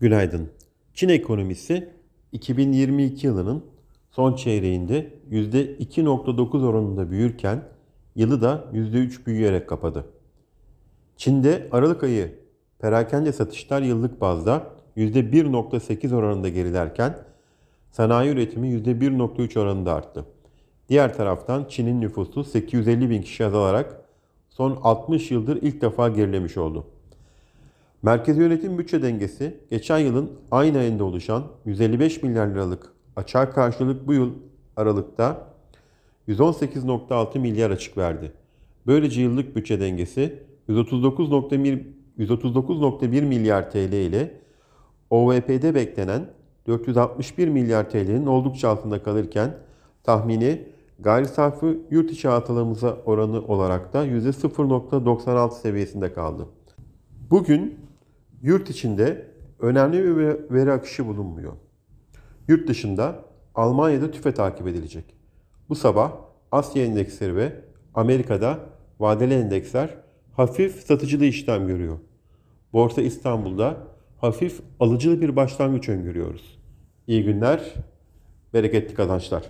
Günaydın. Çin ekonomisi 2022 yılının son çeyreğinde %2.9 oranında büyürken yılı da %3 büyüyerek kapadı. Çin'de Aralık ayı perakende satışlar yıllık bazda %1.8 oranında gerilerken sanayi üretimi %1.3 oranında arttı. Diğer taraftan Çin'in nüfusu 850 bin kişi azalarak son 60 yıldır ilk defa gerilemiş oldu. Merkezi yönetim bütçe dengesi geçen yılın aynı ayında oluşan 155 milyar liralık açığa karşılık bu yıl Aralık'ta 118.6 milyar açık verdi. Böylece yıllık bütçe dengesi 139.1 139.1 milyar TL ile OVP'de beklenen 461 milyar TL'nin oldukça altında kalırken tahmini gayri safi yurt içi hasılamıza oranı olarak da %0.96 seviyesinde kaldı. Bugün yurt içinde önemli bir veri akışı bulunmuyor. Yurt dışında Almanya'da tüfe takip edilecek. Bu sabah Asya endeksleri ve Amerika'da vadeli endeksler hafif satıcılı işlem görüyor. Borsa İstanbul'da hafif alıcılı bir başlangıç öngörüyoruz. İyi günler, bereketli kazançlar.